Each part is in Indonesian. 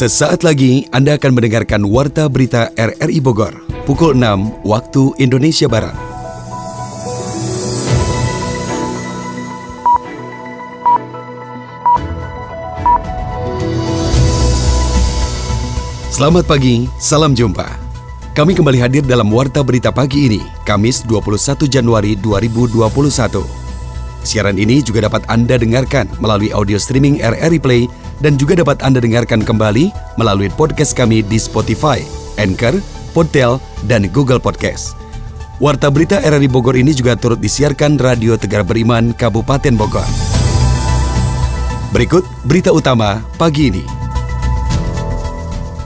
Sesaat lagi Anda akan mendengarkan Warta Berita RRI Bogor, pukul 6 waktu Indonesia Barat. Selamat pagi, salam jumpa. Kami kembali hadir dalam Warta Berita pagi ini, Kamis 21 Januari 2021. Siaran ini juga dapat Anda dengarkan melalui audio streaming RRI Play dan juga dapat Anda dengarkan kembali melalui podcast kami di Spotify, Anchor, Podtail, dan Google Podcast. Warta Berita RRI Bogor ini juga turut disiarkan Radio Tegar Beriman Kabupaten Bogor. Berikut berita utama pagi ini.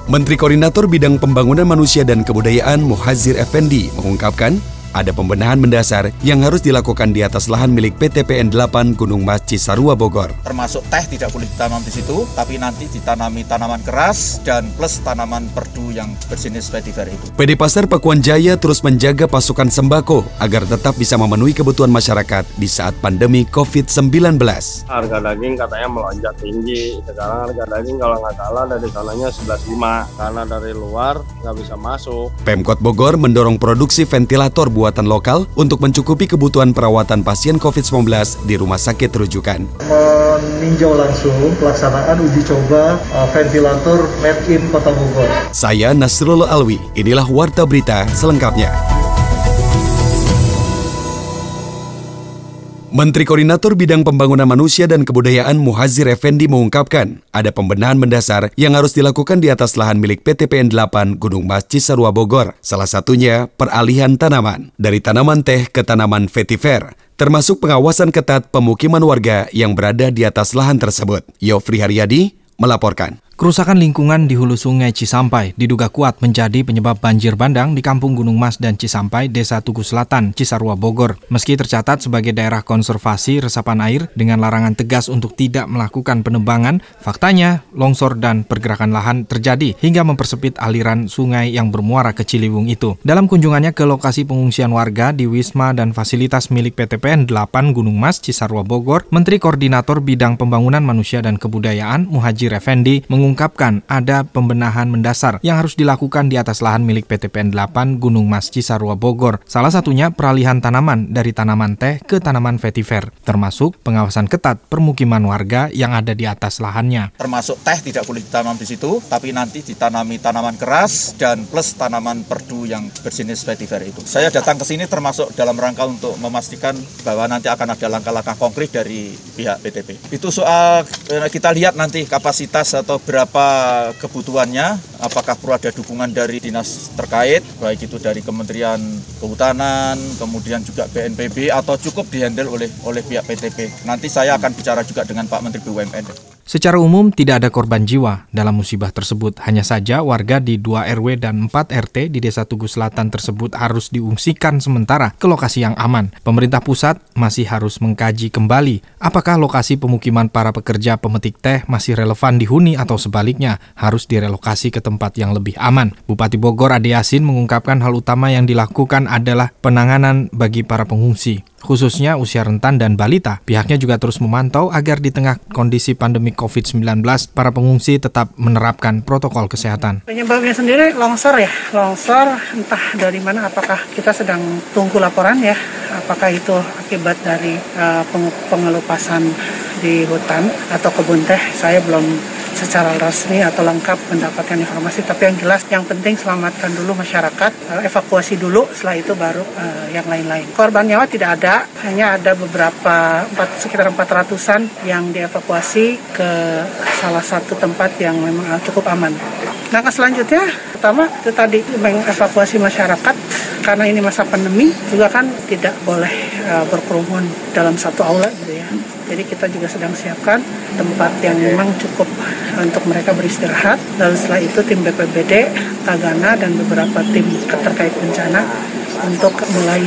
Menteri Koordinator Bidang Pembangunan Manusia dan Kebudayaan Muhazir Effendi mengungkapkan ada pembenahan mendasar yang harus dilakukan di atas lahan milik PT PN 8 Gunung Mas Cisarua Bogor. Termasuk teh tidak boleh ditanam di situ, tapi nanti ditanami tanaman keras dan plus tanaman perdu yang berjenis vetiver itu. PD Pasar Pakuan Jaya terus menjaga pasokan sembako agar tetap bisa memenuhi kebutuhan masyarakat di saat pandemi COVID-19. Harga daging katanya melonjak tinggi, sekarang harga daging kalau nggak salah dari sananya 11,5 karena dari luar nggak bisa masuk. Pemkot Bogor mendorong produksi ventilator buat buatan lokal untuk mencukupi kebutuhan perawatan pasien COVID-19 di rumah sakit rujukan. Meninjau langsung pelaksanaan uji coba uh, ventilator made in Kota Bogor. Saya Nasrullah Alwi, inilah Warta Berita selengkapnya. Menteri Koordinator Bidang Pembangunan Manusia dan Kebudayaan Muhazir Effendi mengungkapkan ada pembenahan mendasar yang harus dilakukan di atas lahan milik PT PN 8 Gunung Mas Cisarua Bogor. Salah satunya peralihan tanaman dari tanaman teh ke tanaman vetiver, termasuk pengawasan ketat pemukiman warga yang berada di atas lahan tersebut. Yofri Haryadi melaporkan. Kerusakan lingkungan di hulu sungai Cisampai diduga kuat menjadi penyebab banjir bandang di Kampung Gunung Mas dan Cisampai, Desa Tugu Selatan, Cisarua, Bogor. Meski tercatat sebagai daerah konservasi resapan air dengan larangan tegas untuk tidak melakukan penebangan, faktanya longsor dan pergerakan lahan terjadi hingga mempersempit aliran sungai yang bermuara ke Ciliwung itu. Dalam kunjungannya ke lokasi pengungsian warga di Wisma dan fasilitas milik PTPN 8 Gunung Mas, Cisarua, Bogor, Menteri Koordinator Bidang Pembangunan Manusia dan Kebudayaan Muhajir Effendi mengungkapkan ada pembenahan mendasar yang harus dilakukan di atas lahan milik PT PN 8 Gunung Mas Cisarua Bogor. Salah satunya peralihan tanaman dari tanaman teh ke tanaman vetiver, termasuk pengawasan ketat permukiman warga yang ada di atas lahannya. Termasuk teh tidak boleh ditanam di situ, tapi nanti ditanami tanaman keras dan plus tanaman perdu yang berjenis vetiver itu. Saya datang ke sini termasuk dalam rangka untuk memastikan bahwa nanti akan ada langkah-langkah konkret dari pihak PTP. Itu soal eh, kita lihat nanti kapasitas atau berapa kebutuhannya, apakah perlu ada dukungan dari dinas terkait, baik itu dari Kementerian Kehutanan, kemudian juga BNPB atau cukup dihandle oleh oleh pihak PTP. Nanti saya akan bicara juga dengan Pak Menteri BUMN. Secara umum tidak ada korban jiwa dalam musibah tersebut. Hanya saja warga di 2 RW dan 4 RT di Desa Tugu Selatan tersebut harus diungsikan sementara ke lokasi yang aman. Pemerintah pusat masih harus mengkaji kembali apakah lokasi pemukiman para pekerja pemetik teh masih relevan dihuni atau sebaliknya harus direlokasi ke tempat yang lebih aman. Bupati Bogor Ade Yasin mengungkapkan hal utama yang dilakukan adalah penanganan bagi para pengungsi khususnya usia rentan dan balita. Pihaknya juga terus memantau agar di tengah kondisi pandemi COVID-19, para pengungsi tetap menerapkan protokol kesehatan. Penyebabnya sendiri longsor ya, longsor entah dari mana, apakah kita sedang tunggu laporan ya, apakah itu akibat dari uh, pengelupasan di hutan atau kebun teh, saya belum secara resmi atau lengkap mendapatkan informasi tapi yang jelas yang penting selamatkan dulu masyarakat eh, evakuasi dulu setelah itu baru uh, yang lain-lain. Korban nyawa tidak ada hanya ada beberapa empat, sekitar 400an yang dievakuasi ke salah satu tempat yang memang cukup aman. Langkah selanjutnya pertama itu tadi mengevakuasi masyarakat. Karena ini masa pandemi juga kan tidak boleh berkerumun dalam satu aula gitu ya jadi kita juga sedang siapkan tempat yang memang cukup untuk mereka beristirahat. Lalu setelah itu tim BPBD, Tagana dan beberapa tim terkait bencana untuk mulai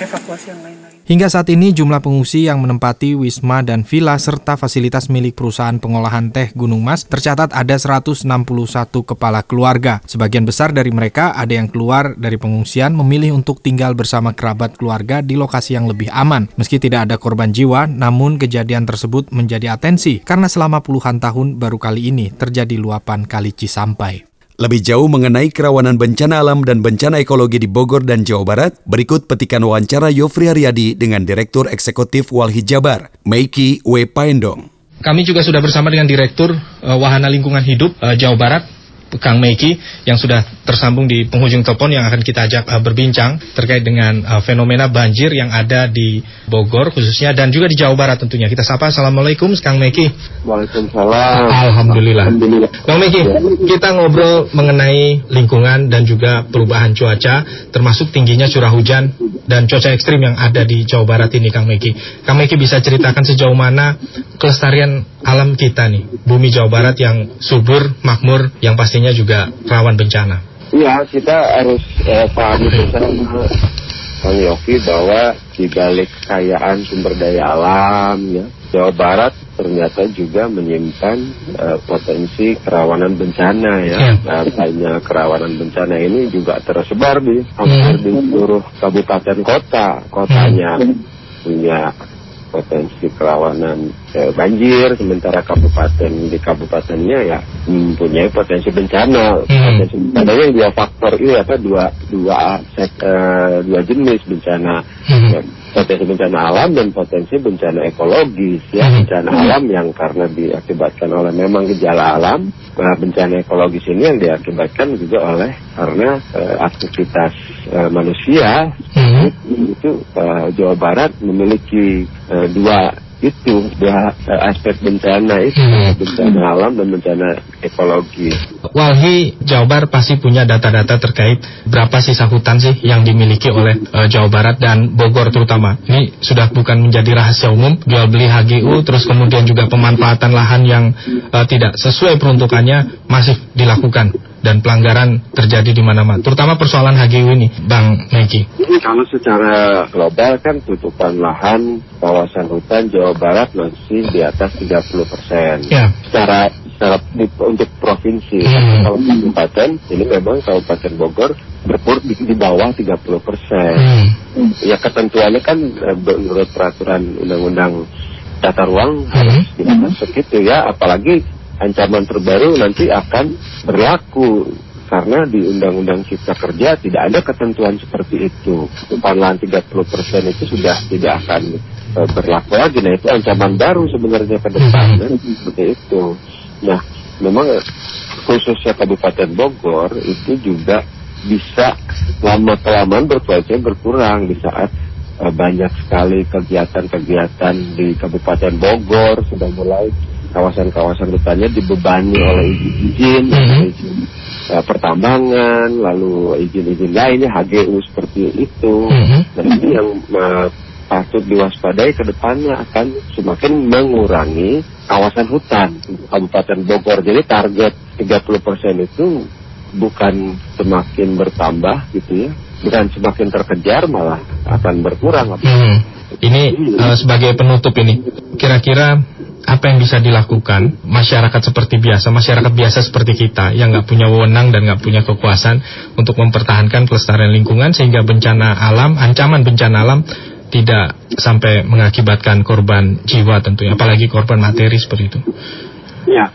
evakuasi yang lain-lain. Hingga saat ini jumlah pengungsi yang menempati wisma dan villa serta fasilitas milik perusahaan pengolahan teh Gunung Mas tercatat ada 161 kepala keluarga. Sebagian besar dari mereka ada yang keluar dari pengungsian memilih untuk tinggal bersama kerabat keluarga di lokasi yang lebih aman. Meski tidak ada korban jiwa, namun kejadian tersebut menjadi atensi karena selama puluhan tahun baru kali ini terjadi luapan kali Cisampai. Lebih jauh mengenai kerawanan bencana alam dan bencana ekologi di Bogor dan Jawa Barat, berikut petikan wawancara Yofri Haryadi dengan Direktur Eksekutif Walhi Jabar, Meiki W. Paendong. Kami juga sudah bersama dengan Direktur uh, Wahana Lingkungan Hidup uh, Jawa Barat, Kang Meiki yang sudah tersambung di penghujung telepon yang akan kita ajak uh, berbincang terkait dengan uh, fenomena banjir yang ada di Bogor khususnya dan juga di Jawa Barat tentunya. Kita sapa Assalamualaikum Kang Meiki. Waalaikumsalam. Alhamdulillah. Alhamdulillah. Bang Meiki, kita ngobrol mengenai lingkungan dan juga perubahan cuaca termasuk tingginya curah hujan dan cuaca ekstrim yang ada di Jawa Barat ini Kang Meiki. Kang Meiki bisa ceritakan sejauh mana kelestarian alam kita nih, bumi Jawa Barat yang subur, makmur, yang pastinya juga rawan bencana. Iya, kita harus eh, pahami bersama Bang Yofi bahwa di balik kekayaan sumber daya alam ya, Jawa Barat ternyata juga menyimpan eh, potensi kerawanan bencana ya. Ya. Nah, banyak kerawanan bencana ini juga tersebar di hampir di seluruh kabupaten kota. Kotanya punya potensi kerawanan eh, banjir, sementara kabupaten di kabupatennya ya mempunyai potensi bencana. Hmm. Potensi bencananya dua faktor ini apa dua dua set, eh, dua jenis bencana. Hmm. Ya, potensi bencana alam dan potensi bencana ekologis ya Hmm. bencana alam yang karena diakibatkan oleh memang gejala alam nah, bencana ekologis ini yang diakibatkan juga oleh karena eh, aktivitas eh, manusia Hmm. itu eh, Jawa Barat memiliki eh, dua itu dua aspek bencana itu Hmm. bencana alam dan bencana ekologi Walhi Jawa Barat pasti punya data-data terkait berapa sisa hutan sih yang dimiliki oleh eh, Jawa Barat dan Bogor terutama. Ini sudah bukan menjadi rahasia umum, jual beli HGU terus kemudian juga pemanfaatan lahan yang eh, tidak sesuai peruntukannya masih dilakukan dan pelanggaran terjadi di mana-mana. Terutama persoalan HGU ini, Bang Meki. Kalau secara global kan tutupan lahan kawasan hutan Jawa Barat masih di atas 30 persen. Ya. Secara, secara untuk provinsi, Hmm. kalau kabupaten ini memang Kabupaten Bogor berpur di, di bawah 30 persen. Hmm. Ya ketentuannya kan eh, menurut peraturan undang-undang tata ruang Hmm. harus di atas segitu ya, apalagi ancaman terbaru nanti akan berlaku karena di Undang-Undang Cipta Kerja tidak ada ketentuan seperti itu. Tutupan lahan 30% itu sudah tidak akan eh, berlaku lagi. Nah itu ancaman baru sebenarnya ke depan kan? seperti itu. Nah memang khususnya Kabupaten Bogor itu juga bisa lama kelamaan berkualitas berkurang di saat eh, banyak sekali kegiatan-kegiatan di Kabupaten Bogor sudah mulai kawasan-kawasan hutannya dibebani oleh izin-izin, Mhm. izin eh, pertambangan, lalu izin-izin lainnya HGU seperti itu. Mhm. Dan ini yang eh, patut diwaspadai ke depannya akan semakin mengurangi kawasan hutan Kabupaten Bogor. Jadi target 30% itu bukan semakin bertambah gitu ya, bukan semakin terkejar malah akan berkurang. Hmm. Ini eh, sebagai penutup ini, kira-kira apa yang bisa dilakukan masyarakat seperti biasa, masyarakat biasa seperti kita yang nggak punya wewenang dan nggak punya kekuasaan untuk mempertahankan kelestarian lingkungan sehingga bencana alam, ancaman bencana alam tidak sampai mengakibatkan korban jiwa tentunya, apalagi korban materi seperti itu. Ya,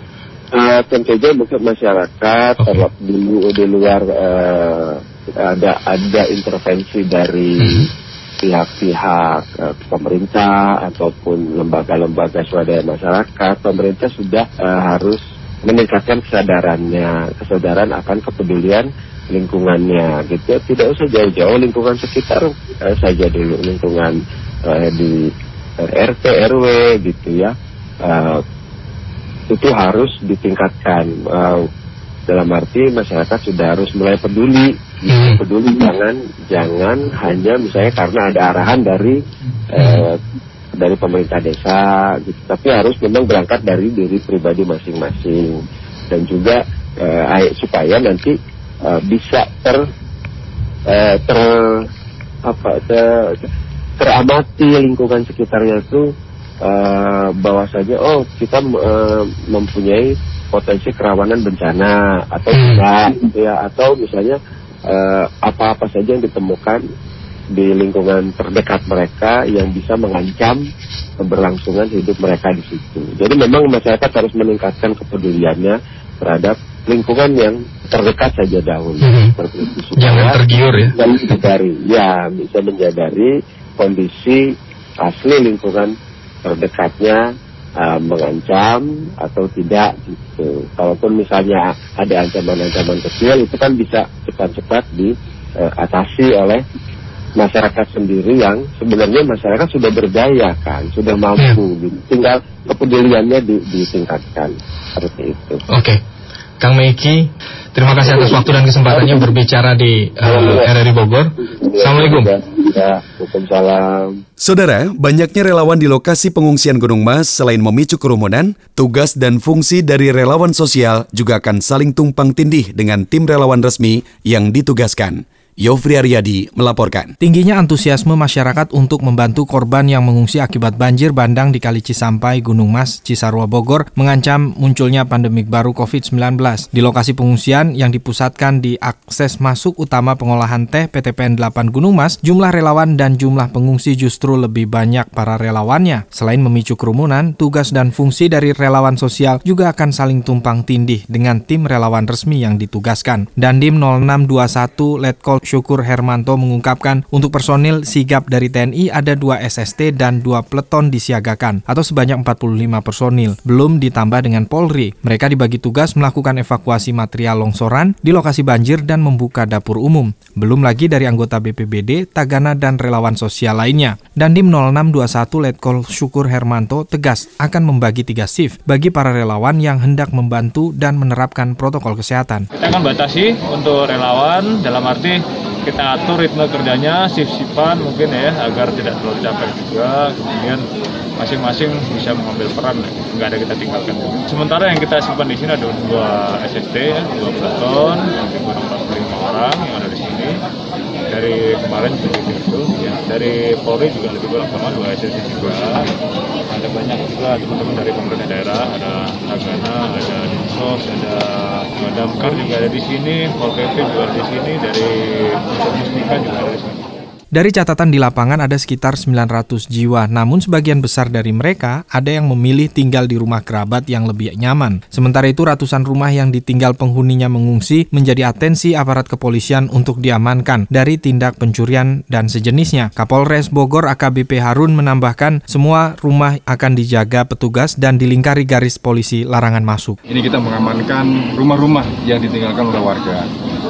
eh, tentu saja mungkin masyarakat Oke. terlep dulu di luar eh, ada ada intervensi dari Mhm. Pihak-pihak eh, pemerintah ataupun lembaga-lembaga swadaya masyarakat, pemerintah sudah eh, harus meningkatkan kesadarannya, kesadaran akan kepedulian lingkungannya gitu. Tidak usah jauh-jauh lingkungan sekitar eh, saja dulu lingkungan eh, di eh, RT RW gitu ya. Eh, itu harus ditingkatkan Eh, dalam arti masyarakat sudah harus mulai peduli Hmm. peduli jangan jangan hanya misalnya karena ada arahan dari eh, dari pemerintah desa gitu tapi harus memang berangkat dari diri pribadi masing-masing dan juga eh, ay- supaya nanti eh, bisa ter eh, ter apa ter, teramati lingkungan sekitarnya itu uh, bahwasanya oh kita uh, mempunyai potensi kerawanan bencana atau Hmm. tidak gitu ya atau misalnya eh, apa-apa saja yang ditemukan di lingkungan terdekat mereka yang bisa mengancam keberlangsungan hidup mereka di situ. Jadi memang masyarakat harus meningkatkan kepeduliannya terhadap lingkungan yang terdekat saja dahulu. Seperti itu Jangan tergiur ya. dan menyadari, ya bisa menyadari kondisi asli lingkungan terdekatnya uh, mengancam atau tidak gitu. Kalaupun misalnya ada ancaman-ancaman kecil itu kan bisa cepat-cepat diatasi oleh masyarakat sendiri yang sebenarnya masyarakat sudah berdaya kan, sudah mampu gitu. Tinggal kepeduliannya di- ditingkatkan seperti itu. Oke. Kang Meiki, terima kasih atas waktu dan kesempatannya berbicara di uh, RRI Bogor. Assalamualaikum. Ya, Waalaikumsalam. Saudara, banyaknya relawan di lokasi pengungsian Gunung Mas selain memicu kerumunan, tugas dan fungsi dari relawan sosial juga akan saling tumpang tindih dengan tim relawan resmi yang ditugaskan. Yofri Aryadi melaporkan. Tingginya antusiasme masyarakat untuk membantu korban yang mengungsi akibat banjir bandang di Kali Cisampai, Gunung Mas, Cisarua, Bogor mengancam munculnya pandemik baru COVID-19. Di lokasi pengungsian yang dipusatkan di akses masuk utama pengolahan teh PTPN 8 Gunung Mas, jumlah relawan dan jumlah pengungsi justru lebih banyak para relawannya. Selain memicu kerumunan, tugas dan fungsi dari relawan sosial juga akan saling tumpang tindih dengan tim relawan resmi yang ditugaskan. Dandim 0621 Letkol Syukur Hermanto mengungkapkan untuk personil sigap dari TNI ada dua SST dan dua peleton disiagakan atau sebanyak 45 personil. Belum ditambah dengan Polri. Mereka dibagi tugas melakukan evakuasi material longsoran di lokasi banjir dan membuka dapur umum. Belum lagi dari anggota BPBD, Tagana dan relawan sosial lainnya. Dandim 0621 Letkol Syukur Hermanto tegas akan membagi tiga shift bagi para relawan yang hendak membantu dan menerapkan protokol kesehatan. Kita akan batasi untuk relawan dalam arti kita atur ritme kerjanya shift-shiftan mungkin ya agar tidak terlalu capek juga. Kemudian masing-masing bisa mengambil peran nggak ada kita tinggalkan. Sementara yang kita simpan di sini ada dua SST ya, dua peleton yang kurang 45 orang yang ada di sini dari kemarin seperti itu ya dari Polri juga lebih kurang sama dua SST juga. Ada banyak juga teman-teman dari pemerintah daerah ada Tagana ada Dinsos ada Damkar juga ada di sini Pol PP juga ada di sini dari Mustika juga ada di sini Dari catatan di lapangan ada sekitar 900 jiwa, namun sebagian besar dari mereka ada yang memilih tinggal di rumah kerabat yang lebih nyaman. Sementara itu ratusan rumah yang ditinggal penghuninya mengungsi menjadi atensi aparat kepolisian untuk diamankan dari tindak pencurian dan sejenisnya. Kapolres Bogor AKBP Harun menambahkan semua rumah akan dijaga petugas dan dilingkari garis polisi larangan masuk. Ini kita mengamankan rumah-rumah yang ditinggalkan oleh warga.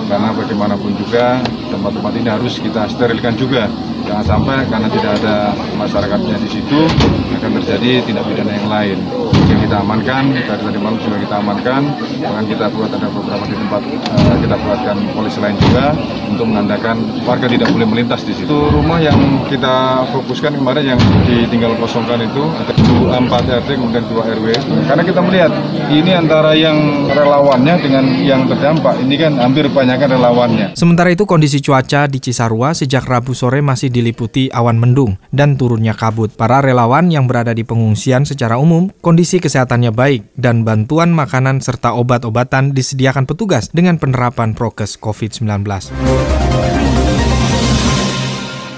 Karena bagaimanapun juga tempat-tempat ini harus kita sterilkan juga. Jangan sampai karena tidak ada masyarakatnya di situ akan terjadi tindak pidana yang lain. Kita amankan, dari tadi malam juga kita amankan. Bahkan kita buat ada beberapa di tempat eh, kita buatkan polisi lain juga untuk menandakan warga tidak boleh melintas di situ. Rumah yang kita fokuskan kemarin yang ditinggal kosongkan itu ada 4 RT kemudian 2 RW. Karena kita melihat ini antara yang relawannya dengan yang terdampak. Ini kan hampir banyakkan relawannya. Sementara itu kondisi cuaca di Cisarua sejak Rabu sore masih diliputi awan mendung dan turunnya kabut. Para relawan yang berada di pengungsian secara umum kondisi kesehatannya baik dan bantuan makanan serta obat-obatan disediakan petugas dengan penerapan prokes COVID-19.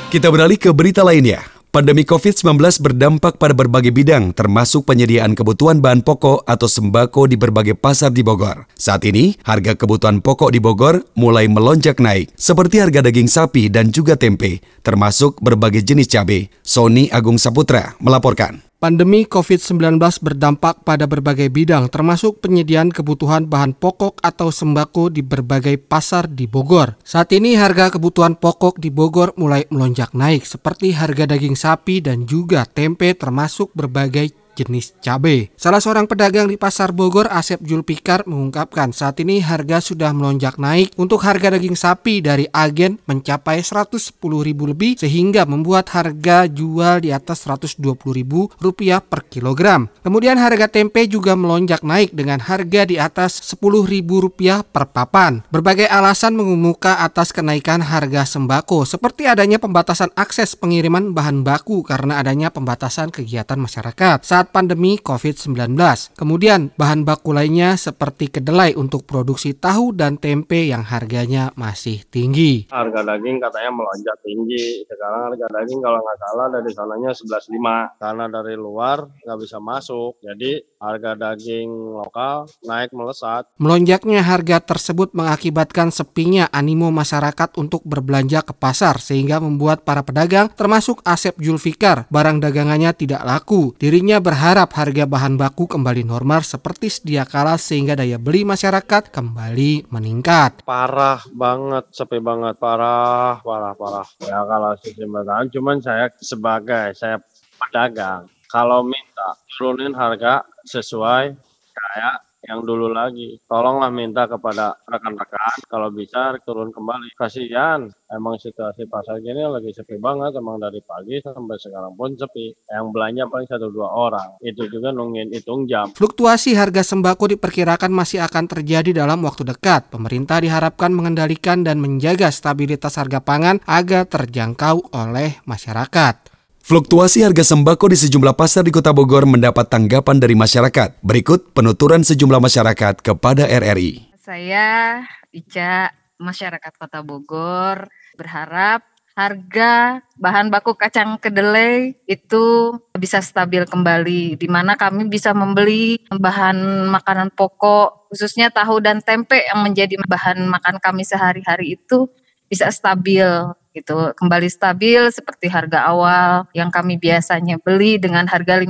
Kita beralih ke berita lainnya. Pandemi COVID-19 berdampak pada berbagai bidang, termasuk penyediaan kebutuhan bahan pokok atau sembako di berbagai pasar di Bogor. Saat ini, harga kebutuhan pokok di Bogor mulai melonjak naik, seperti harga daging sapi dan juga tempe, termasuk berbagai jenis cabai. Sony Agung Saputra melaporkan. Pandemi COVID-19 berdampak pada berbagai bidang, termasuk penyediaan kebutuhan bahan pokok atau sembako di berbagai pasar di Bogor. Saat ini harga kebutuhan pokok di Bogor mulai melonjak naik, seperti harga daging sapi dan juga tempe termasuk berbagai jenis cabai. Salah seorang pedagang di Pasar Bogor, Asep Julpikar, mengungkapkan saat ini harga sudah melonjak naik untuk harga daging sapi dari agen mencapai Rp110.000 lebih sehingga membuat harga jual di atas Rp120.000 per kilogram. Kemudian harga tempe juga melonjak naik dengan harga di atas Rp10.000 per papan. Berbagai alasan mengemuka atas kenaikan harga sembako seperti adanya pembatasan akses pengiriman bahan baku karena adanya pembatasan kegiatan masyarakat saat pandemi COVID-19. Kemudian bahan baku lainnya seperti kedelai untuk produksi tahu dan tempe yang harganya masih tinggi. Harga daging katanya melonjak tinggi. Sekarang harga daging kalau nggak salah dari sananya 11.5 karena dari luar nggak bisa masuk. Jadi harga daging lokal naik melesat. Melonjaknya harga tersebut mengakibatkan sepinya animo masyarakat untuk berbelanja ke pasar sehingga membuat para pedagang termasuk Asep Julfikar barang dagangannya tidak laku. Dirinya berharap harga bahan baku kembali normal seperti sedia kala sehingga daya beli masyarakat kembali meningkat. Parah banget, sepi banget, parah, parah, parah. Ya kalau sistem bertahan, cuman saya sebagai saya pedagang, kalau minta turunin harga sesuai kayak yang dulu lagi. Tolonglah minta kepada rekan-rekan kalau bisa turun kembali. Kasihan, emang situasi pasar gini lagi sepi banget, emang dari pagi sampai sekarang pun sepi. Yang belanja paling satu dua orang, itu juga nungguin hitung jam. Fluktuasi harga sembako diperkirakan masih akan terjadi dalam waktu dekat. Pemerintah diharapkan mengendalikan dan menjaga stabilitas harga pangan agar terjangkau oleh masyarakat. Fluktuasi harga sembako di sejumlah pasar di Kota Bogor mendapat tanggapan dari masyarakat. Berikut penuturan sejumlah masyarakat kepada RRI. Saya Ica, masyarakat Kota Bogor, berharap harga bahan baku kacang kedelai itu bisa stabil kembali di mana kami bisa membeli bahan makanan pokok khususnya tahu dan tempe yang menjadi bahan makan kami sehari-hari itu bisa stabil gitu. Kembali stabil seperti harga awal yang kami biasanya beli dengan harga 5.000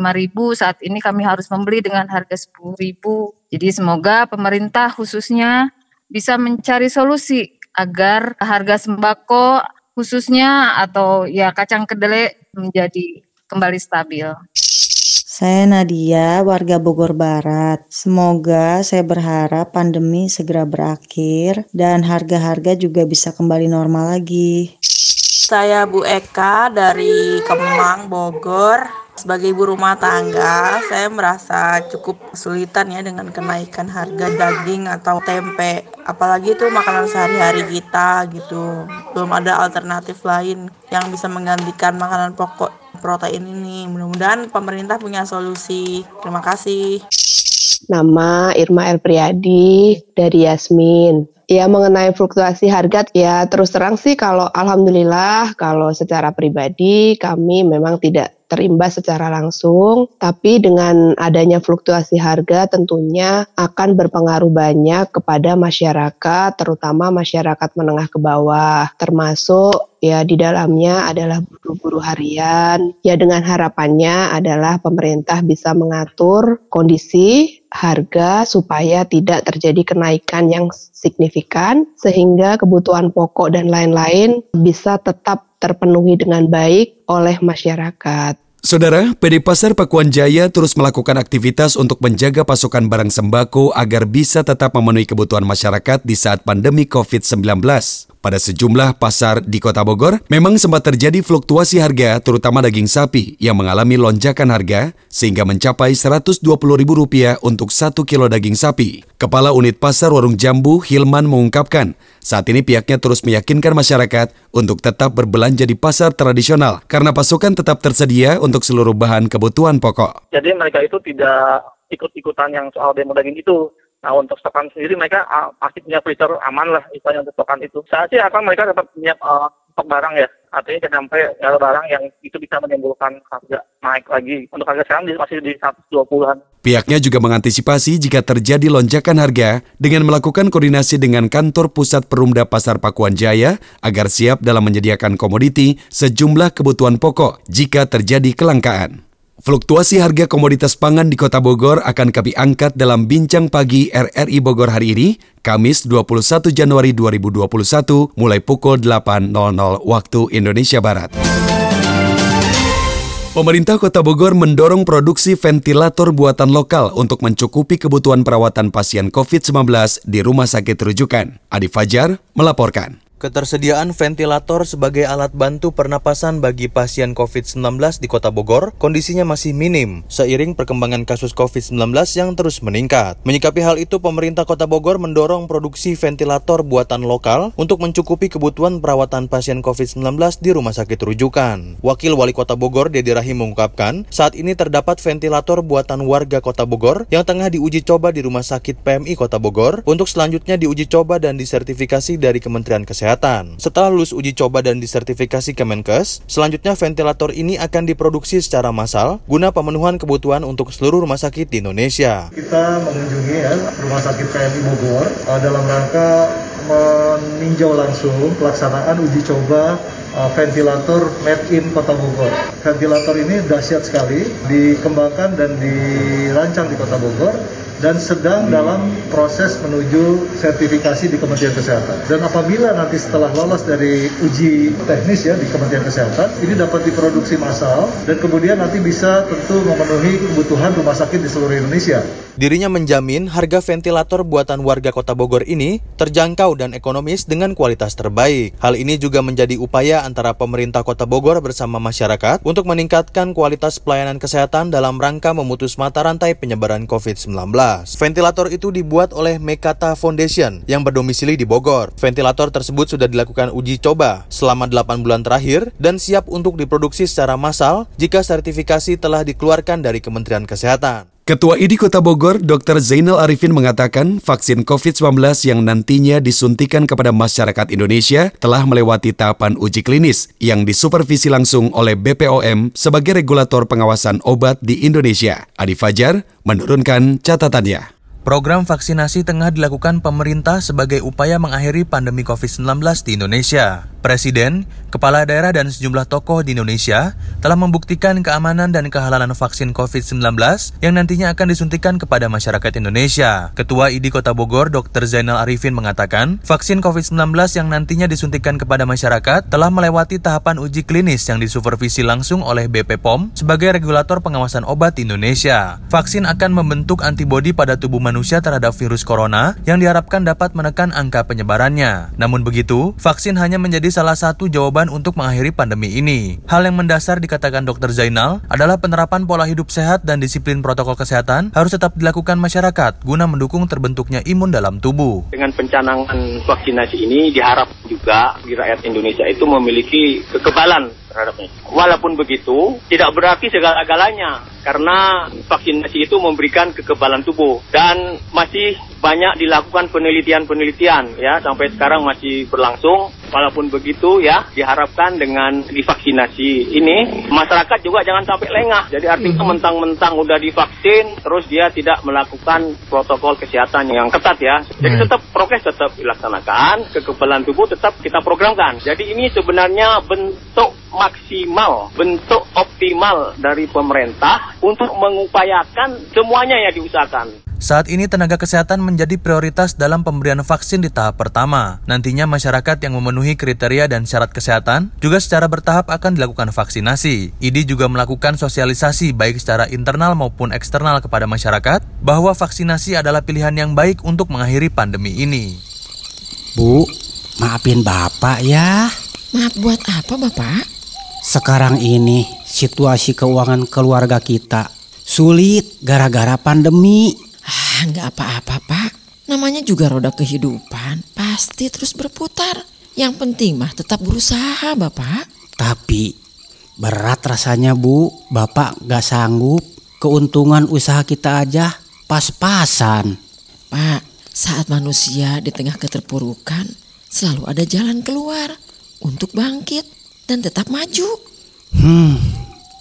saat ini kami harus membeli dengan harga 10.000 jadi semoga pemerintah khususnya bisa mencari solusi agar harga sembako khususnya atau ya kacang kedelai menjadi kembali stabil. Saya Nadia, warga Bogor Barat. Semoga saya berharap pandemi segera berakhir dan harga-harga juga bisa kembali normal lagi. Saya Bu Eka dari Kemang, Bogor. Sebagai ibu rumah tangga, saya merasa cukup kesulitan ya dengan kenaikan harga daging atau tempe. Apalagi itu makanan sehari-hari kita gitu. Belum ada alternatif lain yang bisa menggantikan makanan pokok protein ini. Mudah-mudahan pemerintah punya solusi. Terima kasih. Nama Irma El Priadi dari Yasmin. Ya mengenai fluktuasi harga ya terus terang sih kalau alhamdulillah kalau secara pribadi kami memang tidak terimbas secara langsung, tapi dengan adanya fluktuasi harga tentunya akan berpengaruh banyak kepada masyarakat, terutama masyarakat menengah ke bawah, termasuk ya di dalamnya adalah buruh-buruh harian. Ya dengan harapannya adalah pemerintah bisa mengatur kondisi harga supaya tidak terjadi kenaikan yang signifikan sehingga kebutuhan pokok dan lain-lain bisa tetap terpenuhi dengan baik oleh masyarakat. Saudara, PD Pasar Pakuan Jaya terus melakukan aktivitas untuk menjaga pasokan barang sembako agar bisa tetap memenuhi kebutuhan masyarakat di saat pandemi COVID-19. Pada sejumlah pasar di Kota Bogor, memang sempat terjadi fluktuasi harga, terutama daging sapi yang mengalami lonjakan harga sehingga mencapai Rp120.000 untuk satu kilo daging sapi. Kepala Unit Pasar Warung Jambu, Hilman mengungkapkan, saat ini pihaknya terus meyakinkan masyarakat untuk tetap berbelanja di pasar tradisional karena pasokan tetap tersedia untuk seluruh bahan kebutuhan pokok. Jadi mereka itu tidak ikut-ikutan yang soal demo daging itu. Nah untuk stokan sendiri mereka uh, pasti punya freezer aman lah istilahnya untuk stokan itu. Saya sih akan mereka tetap punya uh, stok barang ya. Artinya jangan sampai ada barang yang itu bisa menimbulkan harga naik lagi. Untuk harga sekarang masih di 120-an. Pihaknya juga mengantisipasi jika terjadi lonjakan harga dengan melakukan koordinasi dengan kantor pusat Perumda Pasar Pakuan Jaya agar siap dalam menyediakan komoditi sejumlah kebutuhan pokok jika terjadi kelangkaan. Fluktuasi harga komoditas pangan di Kota Bogor akan kami angkat dalam Bincang Pagi RRI Bogor hari ini, Kamis 21 Januari 2021, mulai pukul 8.00 waktu Indonesia Barat. Pemerintah Kota Bogor mendorong produksi ventilator buatan lokal untuk mencukupi kebutuhan perawatan pasien COVID-19 di rumah sakit rujukan. Adi Fajar melaporkan. Ketersediaan ventilator sebagai alat bantu pernapasan bagi pasien COVID-19 di Kota Bogor kondisinya masih minim seiring perkembangan kasus COVID-19 yang terus meningkat. Menyikapi hal itu, pemerintah Kota Bogor mendorong produksi ventilator buatan lokal untuk mencukupi kebutuhan perawatan pasien COVID-19 di rumah sakit rujukan. Wakil Wali Kota Bogor, Dedi Rahim mengungkapkan, saat ini terdapat ventilator buatan warga Kota Bogor yang tengah diuji coba di Rumah Sakit PMI Kota Bogor untuk selanjutnya diuji coba dan disertifikasi dari Kementerian Kesehatan. Kesehatan. Setelah lulus uji coba dan disertifikasi Kemenkes, selanjutnya ventilator ini akan diproduksi secara massal guna pemenuhan kebutuhan untuk seluruh rumah sakit di Indonesia. Kita mengunjungi ya rumah sakit PMI Bogor uh, dalam rangka meninjau langsung pelaksanaan uji coba uh, ventilator made in Kota Bogor. Ventilator ini dahsyat sekali, dikembangkan dan dirancang di Kota Bogor dan sedang dalam proses menuju sertifikasi di Kementerian Kesehatan. Dan apabila nanti setelah lolos dari uji teknis ya di Kementerian Kesehatan, ini dapat diproduksi massal dan kemudian nanti bisa tentu memenuhi kebutuhan rumah sakit di seluruh Indonesia. Dirinya menjamin harga ventilator buatan warga Kota Bogor ini terjangkau dan ekonomis dengan kualitas terbaik. Hal ini juga menjadi upaya antara pemerintah Kota Bogor bersama masyarakat untuk meningkatkan kualitas pelayanan kesehatan dalam rangka memutus mata rantai penyebaran COVID-19. Ventilator itu dibuat oleh Mekata Foundation yang berdomisili di Bogor. Ventilator tersebut sudah dilakukan uji coba selama 8 bulan terakhir dan siap untuk diproduksi secara massal jika sertifikasi telah dikeluarkan dari Kementerian Kesehatan. Ketua IDI Kota Bogor, Dr. Zainal Arifin mengatakan vaksin COVID-19 yang nantinya disuntikan kepada masyarakat Indonesia telah melewati tahapan uji klinis yang disupervisi langsung oleh BPOM sebagai regulator pengawasan obat di Indonesia. Adi Fajar menurunkan catatannya. Program vaksinasi tengah dilakukan pemerintah sebagai upaya mengakhiri pandemi COVID-19 di Indonesia. Presiden, kepala daerah dan sejumlah tokoh di Indonesia telah membuktikan keamanan dan kehalalan vaksin COVID-19 yang nantinya akan disuntikan kepada masyarakat Indonesia. Ketua ID Kota Bogor, Dr. Zainal Arifin mengatakan, vaksin COVID-19 yang nantinya disuntikan kepada masyarakat telah melewati tahapan uji klinis yang disupervisi langsung oleh BP POM sebagai regulator pengawasan obat di Indonesia. Vaksin akan membentuk antibodi pada tubuh manusia terhadap virus corona yang diharapkan dapat menekan angka penyebarannya. Namun begitu, vaksin hanya menjadi salah satu jawaban untuk mengakhiri pandemi ini. Hal yang mendasar dikatakan Dr. Zainal adalah penerapan pola hidup sehat dan disiplin protokol kesehatan harus tetap dilakukan masyarakat guna mendukung terbentuknya imun dalam tubuh. Dengan pencanangan vaksinasi ini diharap juga di rakyat Indonesia itu memiliki kekebalan terhadapnya. Walaupun begitu, tidak berarti segala-galanya karena vaksinasi itu memberikan kekebalan tubuh dan masih banyak dilakukan penelitian-penelitian ya sampai sekarang masih berlangsung. Walaupun begitu ya diharapkan dengan divaksinasi ini masyarakat juga jangan sampai lengah. Jadi artinya mhm. mentang-mentang udah divaksin terus dia tidak melakukan protokol kesehatan yang ketat ya. Jadi hmm. tetap prokes tetap dilaksanakan, kekebalan tubuh tetap kita programkan. Jadi ini sebenarnya bentuk maksimal, bentuk optimal dari pemerintah untuk mengupayakan semuanya yang diusahakan. Saat ini tenaga kesehatan menjadi prioritas dalam pemberian vaksin di tahap pertama. Nantinya masyarakat yang memenuhi kriteria dan syarat kesehatan juga secara bertahap akan dilakukan vaksinasi. IDI juga melakukan sosialisasi baik secara internal maupun eksternal kepada masyarakat bahwa vaksinasi adalah pilihan yang baik untuk mengakhiri pandemi ini. Bu, maafin Bapak ya. Maaf buat apa Bapak? Sekarang ini situasi keuangan keluarga kita sulit gara-gara pandemi. Ah, nggak apa-apa pak. Namanya juga roda kehidupan. Pasti terus berputar. Yang penting mah tetap berusaha bapak. Tapi berat rasanya bu. Bapak nggak sanggup. Keuntungan usaha kita aja pas-pasan. Pak, saat manusia di tengah keterpurukan, selalu ada jalan keluar untuk bangkit dan tetap maju. Hmm,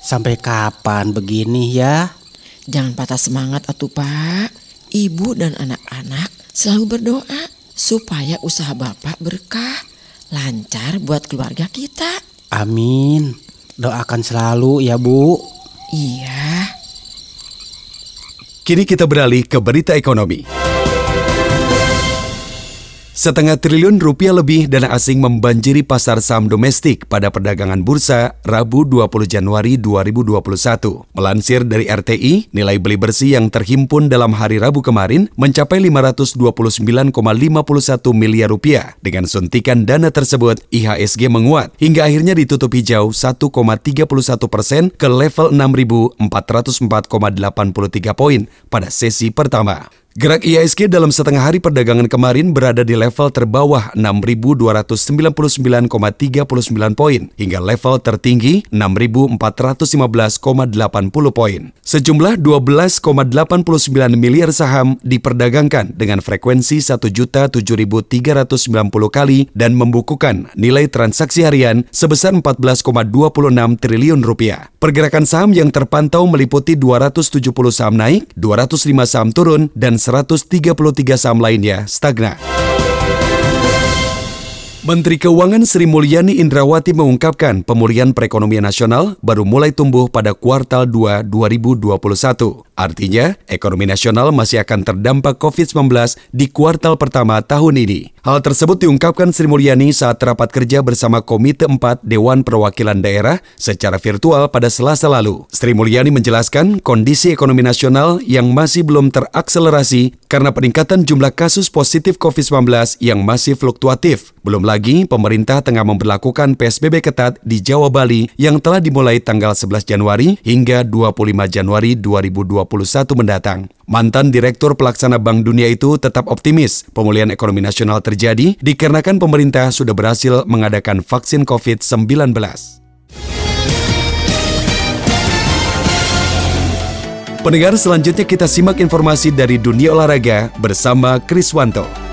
sampai kapan begini ya? Jangan patah semangat atuh pak. Ibu dan anak-anak selalu berdoa supaya usaha bapak berkah, lancar buat keluarga kita. Amin. Doakan selalu ya bu. Iya. Kini kita beralih ke berita ekonomi. Setengah triliun rupiah lebih dana asing membanjiri pasar saham domestik pada perdagangan bursa Rabu 20 Januari 2021. Melansir dari RTI, nilai beli bersih yang terhimpun dalam hari Rabu kemarin mencapai 529,51 miliar rupiah. Dengan suntikan dana tersebut, IHSG menguat hingga akhirnya ditutup hijau 1,31 persen ke level 6.404,83 poin pada sesi pertama. Gerak IISG dalam setengah hari perdagangan kemarin berada di level terbawah 6.299,39 poin hingga level tertinggi 6.415,80 poin. Sejumlah 12,89 miliar saham diperdagangkan dengan frekuensi 1.7390 kali dan membukukan nilai transaksi harian sebesar 14,26 triliun rupiah. Pergerakan saham yang terpantau meliputi 270 saham naik, 205 saham turun, dan 133 saham lainnya stagnan. Menteri Keuangan Sri Mulyani Indrawati mengungkapkan pemulihan perekonomian nasional baru mulai tumbuh pada kuartal 2 2021. Artinya, ekonomi nasional masih akan terdampak COVID-19 di kuartal pertama tahun ini. Hal tersebut diungkapkan Sri Mulyani saat rapat kerja bersama Komite 4 Dewan Perwakilan Daerah secara virtual pada Selasa lalu. Sri Mulyani menjelaskan kondisi ekonomi nasional yang masih belum terakselerasi karena peningkatan jumlah kasus positif COVID-19 yang masih fluktuatif. Belum lagi, pemerintah tengah memperlakukan PSBB ketat di Jawa Bali yang telah dimulai tanggal 11 Januari hingga 25 Januari 2021 mendatang. Mantan Direktur Pelaksana Bank Dunia itu tetap optimis pemulihan ekonomi nasional terjadi dikarenakan pemerintah sudah berhasil mengadakan vaksin COVID-19. Pendengar selanjutnya kita simak informasi dari dunia olahraga bersama Kriswanto.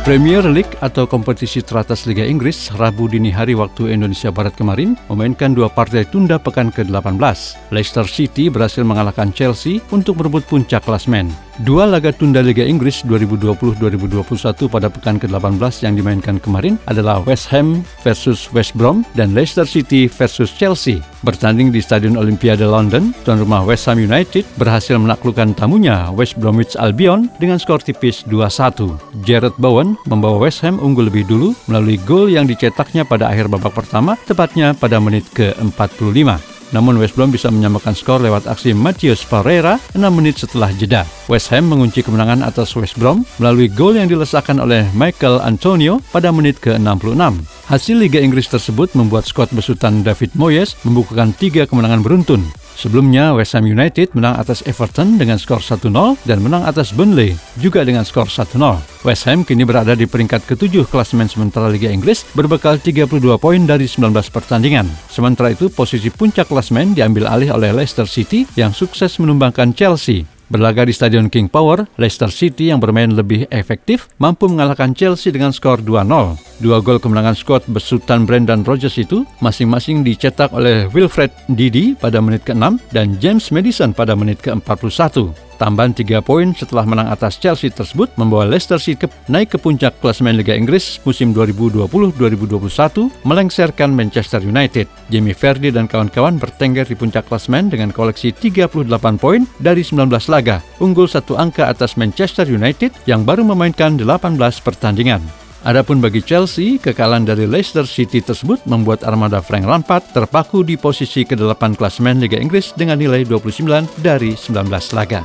Premier League atau kompetisi teratas Liga Inggris Rabu dini hari waktu Indonesia Barat kemarin memainkan dua partai tunda pekan ke-18. Leicester City berhasil mengalahkan Chelsea untuk merebut puncak klasmen. Dua laga tunda Liga Inggris 2020-2021 pada pekan ke-18 yang dimainkan kemarin adalah West Ham versus West Brom dan Leicester City versus Chelsea. Bertanding di Stadion Olimpiade London, tuan rumah West Ham United berhasil menaklukkan tamunya West Bromwich Albion dengan skor tipis 2-1. Jared Bowen membawa West Ham unggul lebih dulu melalui gol yang dicetaknya pada akhir babak pertama, tepatnya pada menit ke-45. Namun West Brom bisa menyamakan skor lewat aksi Matthias Pereira 6 menit setelah jeda. West Ham mengunci kemenangan atas West Brom melalui gol yang dilesakan oleh Michael Antonio pada menit ke-66. Hasil Liga Inggris tersebut membuat skuad besutan David Moyes membukukan tiga kemenangan beruntun. Sebelumnya, West Ham United menang atas Everton dengan skor 1-0 dan menang atas Burnley juga dengan skor 1-0. West Ham kini berada di peringkat ketujuh klasemen sementara Liga Inggris berbekal 32 poin dari 19 pertandingan. Sementara itu, posisi puncak klasemen diambil alih oleh Leicester City yang sukses menumbangkan Chelsea Berlaga di Stadion King Power, Leicester City yang bermain lebih efektif mampu mengalahkan Chelsea dengan skor 2-0. Dua gol kemenangan skuad besutan Brendan Rodgers itu masing-masing dicetak oleh Wilfred Didi pada menit ke-6 dan James Madison pada menit ke-41. Tambahan 3 poin setelah menang atas Chelsea tersebut membawa Leicester City naik ke puncak klasemen Liga Inggris musim 2020-2021 melengsarkan Manchester United. Jamie Vardy dan kawan-kawan bertengger di puncak klasemen dengan koleksi 38 poin dari 19 laga, unggul satu angka atas Manchester United yang baru memainkan 18 pertandingan. Adapun bagi Chelsea, kekalahan dari Leicester City tersebut membuat armada Frank Lampard terpaku di posisi ke-8 klasemen Liga Inggris dengan nilai 29 dari 19 laga.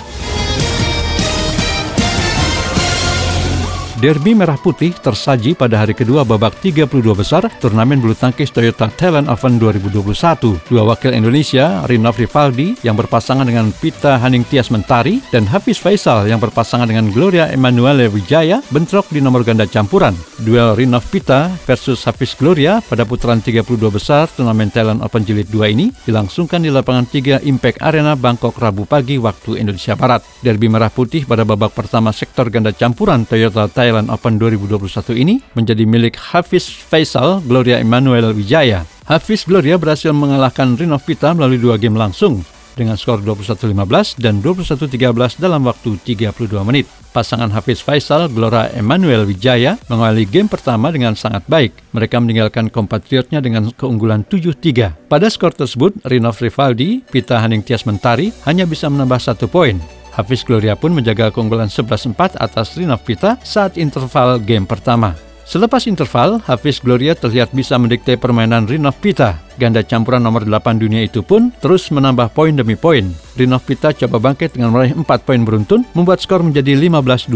Derby Merah Putih tersaji pada hari kedua babak 32 besar turnamen bulu tangkis Toyota Thailand Open 2021. Dua wakil Indonesia, Rinov Rivaldi yang berpasangan dengan Pita Haning Tias Mentari dan Hafiz Faisal yang berpasangan dengan Gloria Emanuele Wijaya bentrok di nomor ganda campuran. Duel Rinov Pita versus Hafiz Gloria pada putaran 32 besar turnamen Thailand Open Jilid 2 ini dilangsungkan di lapangan 3 Impact Arena Bangkok Rabu pagi waktu Indonesia Barat. Derby Merah Putih pada babak pertama sektor ganda campuran Toyota Thailand Thailand Open 2021 ini menjadi milik Hafiz Faisal Gloria Emmanuel Wijaya. Hafiz Gloria berhasil mengalahkan Rino Pita melalui dua game langsung dengan skor 21-15 dan 21-13 dalam waktu 32 menit. Pasangan Hafiz Faisal, Gloria Emmanuel Wijaya mengawali game pertama dengan sangat baik. Mereka meninggalkan kompatriotnya dengan keunggulan 7-3. Pada skor tersebut, Rinov Rivaldi, Pita Haning Tias Mentari hanya bisa menambah satu poin. Hafiz Gloria pun menjaga keunggulan 11-4 atas Pita saat interval game pertama. Selepas interval, Hafiz Gloria terlihat bisa mendikte permainan Rinov Pita. Ganda campuran nomor 8 dunia itu pun terus menambah poin demi poin. Rinov Pita coba bangkit dengan meraih 4 poin beruntun, membuat skor menjadi 15-20.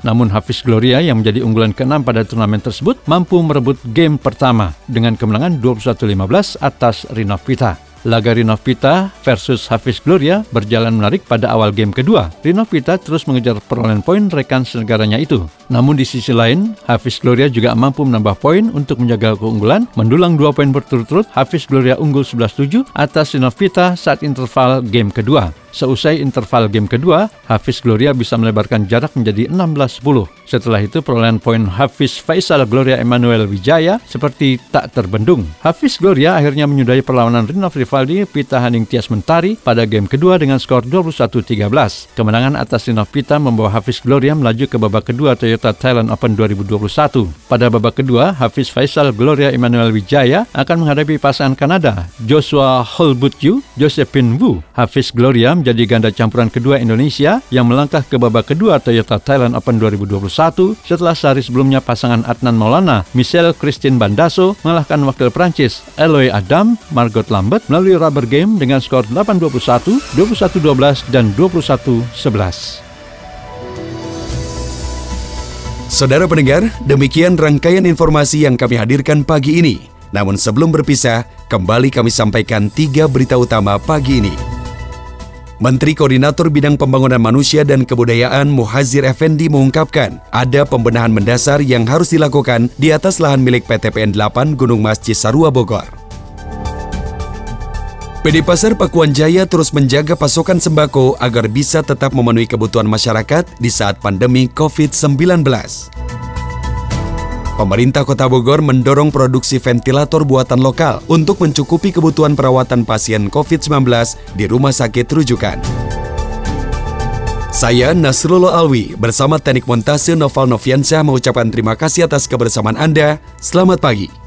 Namun Hafiz Gloria yang menjadi unggulan ke-6 pada turnamen tersebut mampu merebut game pertama dengan kemenangan 21-15 atas Rinov Pita. Laga Pita versus Hafiz Gloria berjalan menarik pada awal game kedua. Pita terus mengejar perolehan poin rekan senegaranya itu. Namun di sisi lain, Hafiz Gloria juga mampu menambah poin untuk menjaga keunggulan, mendulang dua poin berturut-turut, Hafiz Gloria unggul 11-7 atas Pita saat interval game kedua. Seusai interval game kedua, Hafiz Gloria bisa melebarkan jarak menjadi 16-10. Setelah itu perolehan poin Hafiz Faisal Gloria Emmanuel Wijaya seperti tak terbendung. Hafiz Gloria akhirnya menyudahi perlawanan Rinov Rivaldi Pita Haning Tias Mentari pada game kedua dengan skor 21-13. Kemenangan atas Rinov Pita membawa Hafiz Gloria melaju ke babak kedua Toyota Thailand Open 2021. Pada babak kedua, Hafiz Faisal Gloria Emmanuel Wijaya akan menghadapi pasangan Kanada Joshua Holbutyu, Josephine Wu. Hafiz Gloria menjadi ganda campuran kedua Indonesia yang melangkah ke babak kedua Toyota Thailand Open 2021 setelah sehari sebelumnya pasangan Adnan Maulana, Michelle Christine Bandaso mengalahkan wakil Prancis Eloy Adam, Margot Lambert melalui rubber game dengan skor 8-21, 21-12, dan 21-11. Saudara pendengar, demikian rangkaian informasi yang kami hadirkan pagi ini. Namun sebelum berpisah, kembali kami sampaikan tiga berita utama pagi ini. Menteri Koordinator Bidang Pembangunan Manusia dan Kebudayaan Muhazir Effendi mengungkapkan ada pembenahan mendasar yang harus dilakukan di atas lahan milik PTPN 8 Gunung Mas Cisarua Bogor. PD Pasar Pakuan Jaya terus menjaga pasokan sembako agar bisa tetap memenuhi kebutuhan masyarakat di saat pandemi COVID-19. Pemerintah Kota Bogor mendorong produksi ventilator buatan lokal untuk mencukupi kebutuhan perawatan pasien COVID-19 di rumah sakit rujukan. Saya Nasrullah Alwi bersama teknik montase Noval Noviansyah mengucapkan terima kasih atas kebersamaan Anda. Selamat pagi.